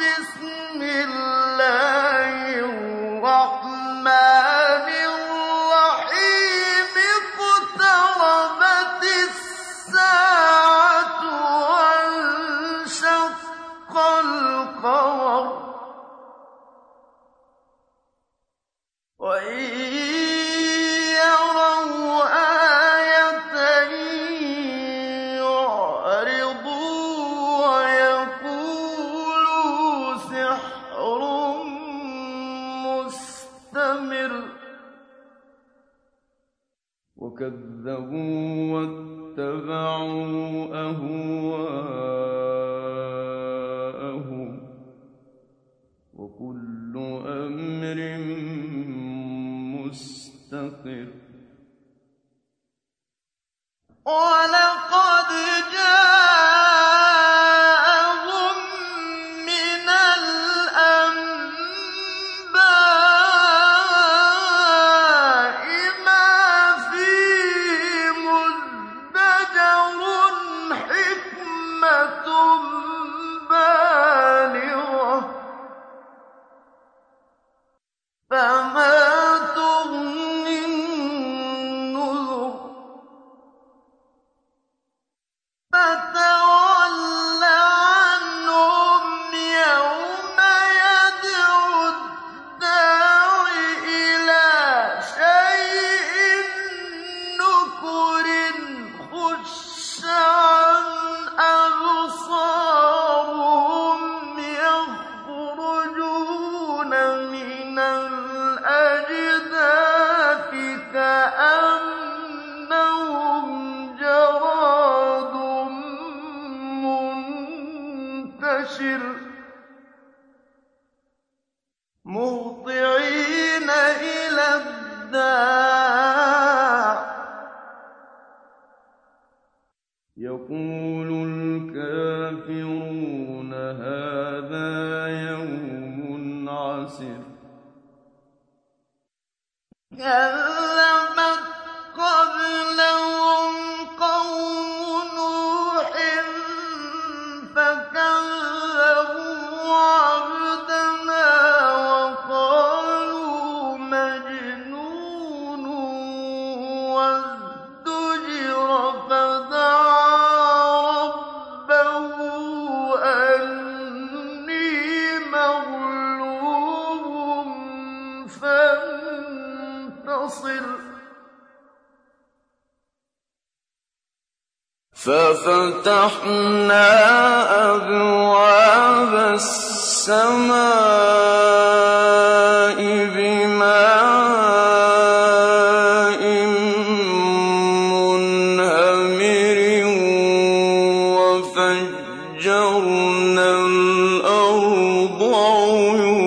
بِسْمِ اللَّهِ وَكَذَّبُوا وَاتَّبَعُوا أَهْوَاءَهُمْ ۚ وَكُلُّ أَمْرٍ مُّسْتَقِرٌّ. وَلَقَدْ جَاءَهُم عَسِرٌ كَذَّبَتْ قَبْلَهُمْ قَوْمُ نُوحٍ فَكَذَّبُوا عَبْدَنَا وَقَالُوا مَجْنُونٌ وَازْدُجِرَ فَدَعَا رَبَّهُ أَنِّي فَفَتَحْنَا أَبْوَابَ السَّمَاءِ بِمَاءٍ مُّنْهَمِرٍ وَفَجَّرْنَا الْأَرْضَ عُيُونًا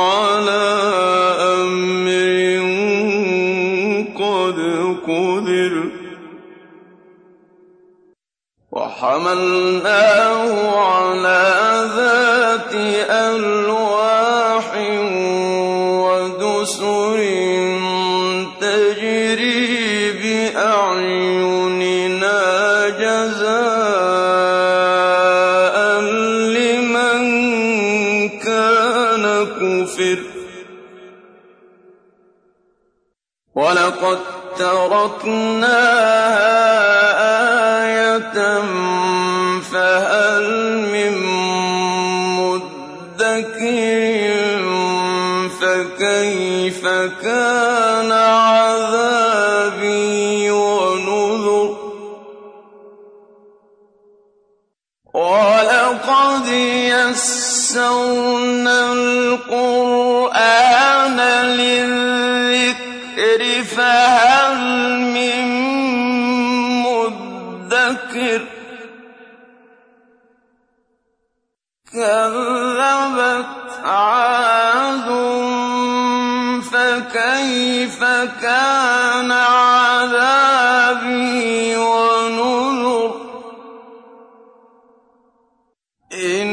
عَلَىٰ أَمْرٍ قَدْ قُدِرَ. وَحَمَلْنَاهُ عَلَىٰ ذَاتِ أَلْوَاحٍ وَلَقَد تَّرَكْنَاهَا آيَةً فَهَلْ مِن مُّدَّكِرٍ فَكَيْفَ كَانَ عَذَابِي وَنُذُرِ؟ وَلَقَدْ يَسَّرْنَا إن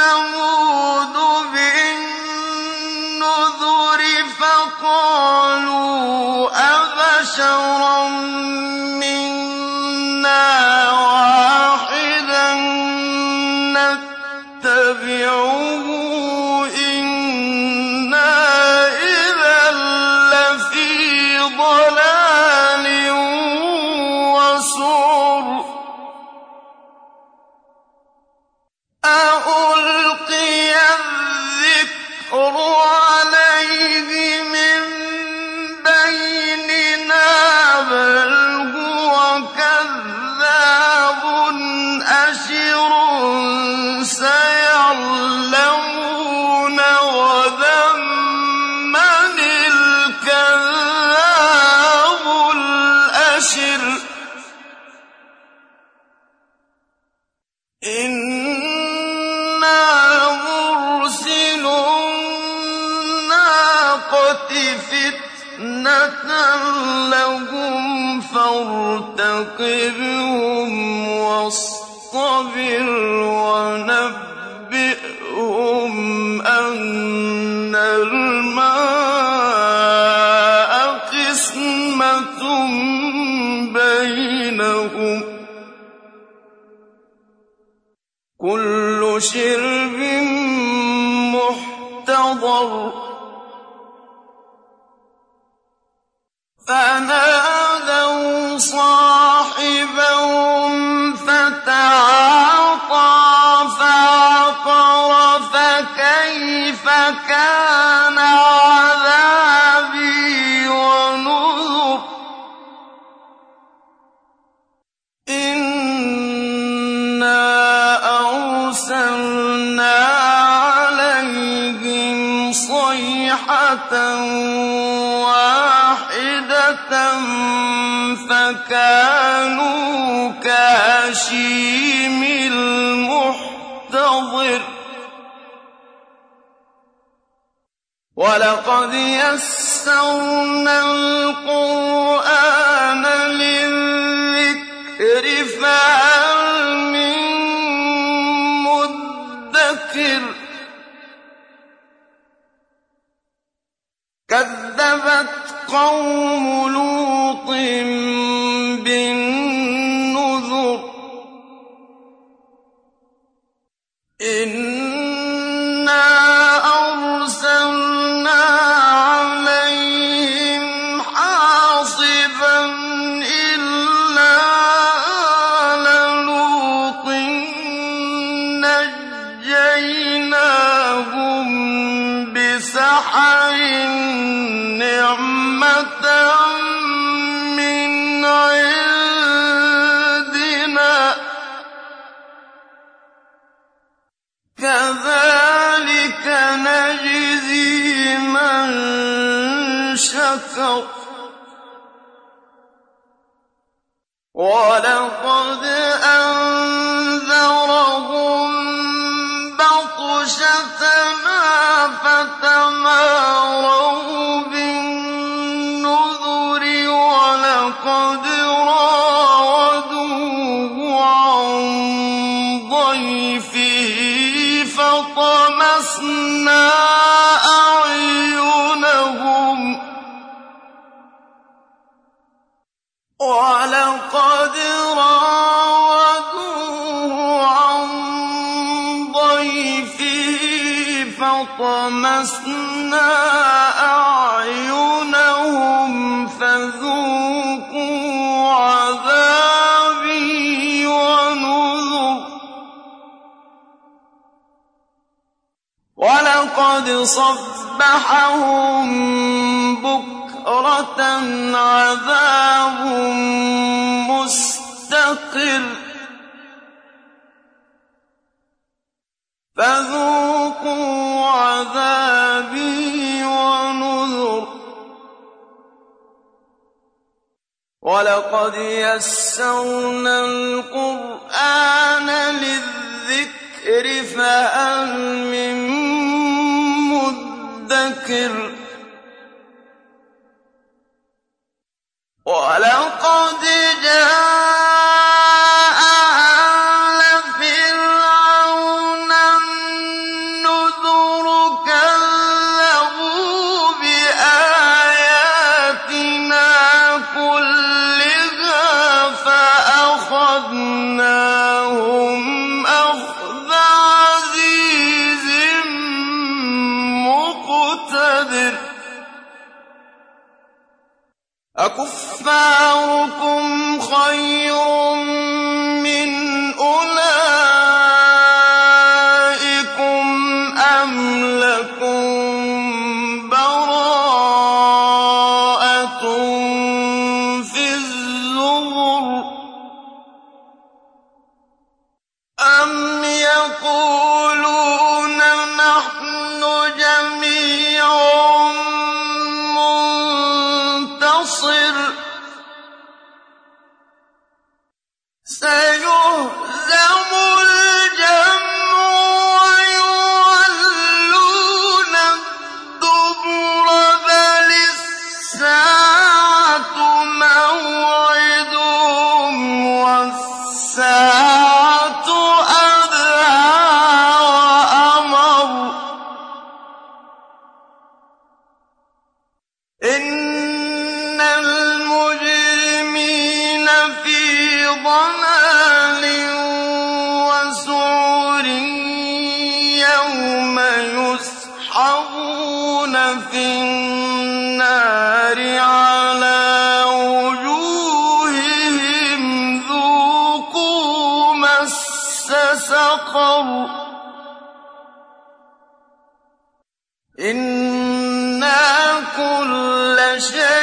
إنه إِنَّا مُرْسِلُو النَّاقَةِ فِتْنَةً لَّهُمْ فَارْتَقِبْهُمْ وَاصْطَبِرْ وَنَبِّئْهُمْ أَنَّ الْمَاءَ قِسْمَةٌ بَيْنَهُمْ كل شرب محتضر. فنادى وَاحِدَةً فَكَانُوا كَهَشِيمِ الْمُحْتَظِرِ ولقد يسرنا القرآن قوم لوط بالنذر كفر ولقد أنذرهم بطشتنا فتماروا بالنذر ولقد فَطَمَسْنَا أَعْيُنَهُمْ فَذُوقُوا عَذَابِي وَنُذُرِ. وَلَقَدْ صَبَّحَهُم بُكْرَةً عَذَابٌ مُّسْتَقِرٌّ. فَذُوقُوا عَذَابِي وَنُذُرِ. وَلَقَدْ يَسَّرْنَا الْقُرْآنَ لِلذِّكْرِ فَهَلْ مِن مُّدَّكِرٍ. وَلَقَدْ جَاءَ سَيُهْزَمُ ضَلَالٍ وَسُعُرٍ يَوْمَ يُسْحَبُونَ فِي النَّارِ عَلَىٰ وُجُوهِهِمْ ذُوقُوا مَسَّ سَقَرَ إِنَّا كُلَّ شَيْءٍ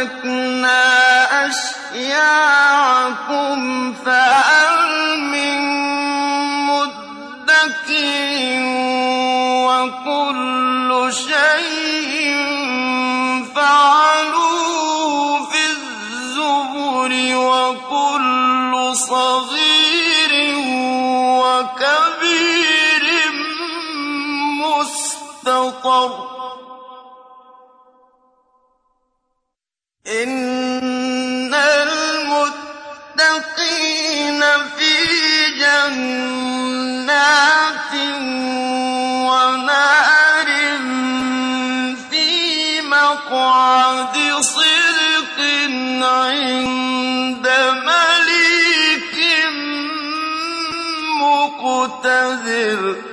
أَهْلَكْنَا أَشْيَاعَكُمْ فَهَلْ مِن مُّدَّكِرٍ وَكُلُّ شَيْءٍ فَعَلُوهُ إِنَّ الْمُتَّقِينَ فِي جَنَّاتٍ وَنَهَرٍ فِي مَقْعَدِ صِدْقٍ عِندَ مَلِيكٍ مُّقْتَدِرٍ.